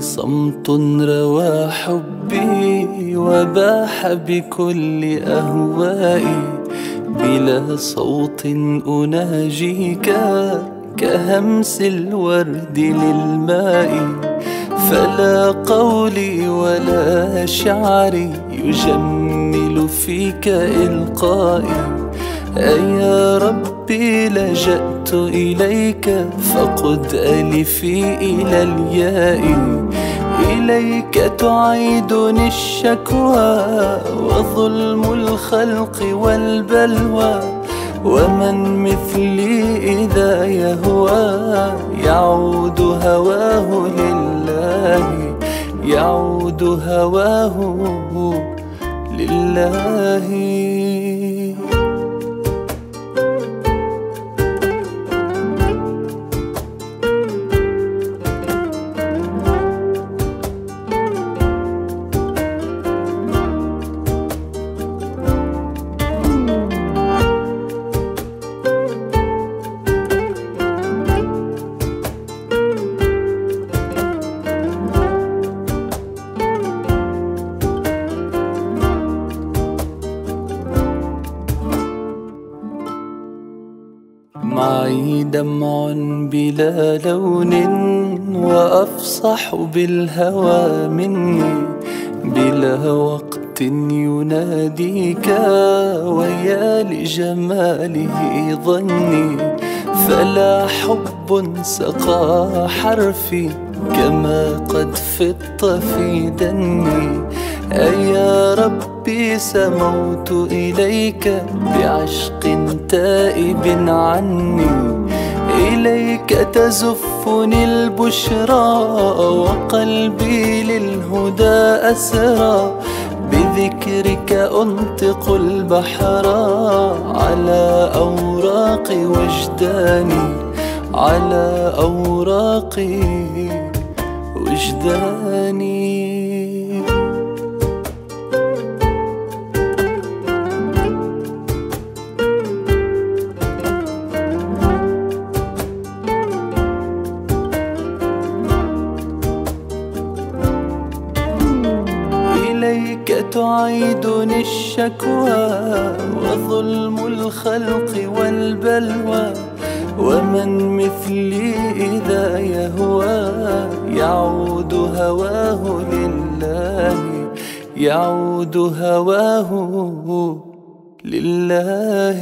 صمت روى حبي وباح بكل أهوائي. بلا صوت أناجيك كهمس الورد للماء. فلا قولي ولا شعري يجمل فيك إلقائي. أيا ربي لجأت إليك فقد ألفي إلى الياء. إليك تعيدني الشكوى وظلم الخلق والبلوى. ومن مثلي إذا يهوى يعود هواه لله يعود هواه لله. معي دمع بلا لون وأفصح بالهوى مني. بلا وقت يناديك ويا لجماله ظني. فلا حب سقى حرفي كما قد فط في دني أيا ربي سموت إليك بعشق تائب عني. إليك تزفني البشرى وقلبي للهدى أسرى. بذكرك أنطق البحر على أوراق وجداني. على أوراق وجداني إليك تعيدني الشكوى وظلم الخلق والبلوى. ومن مثلي إذا يهوى يعود هواه لله يعود هواه لله.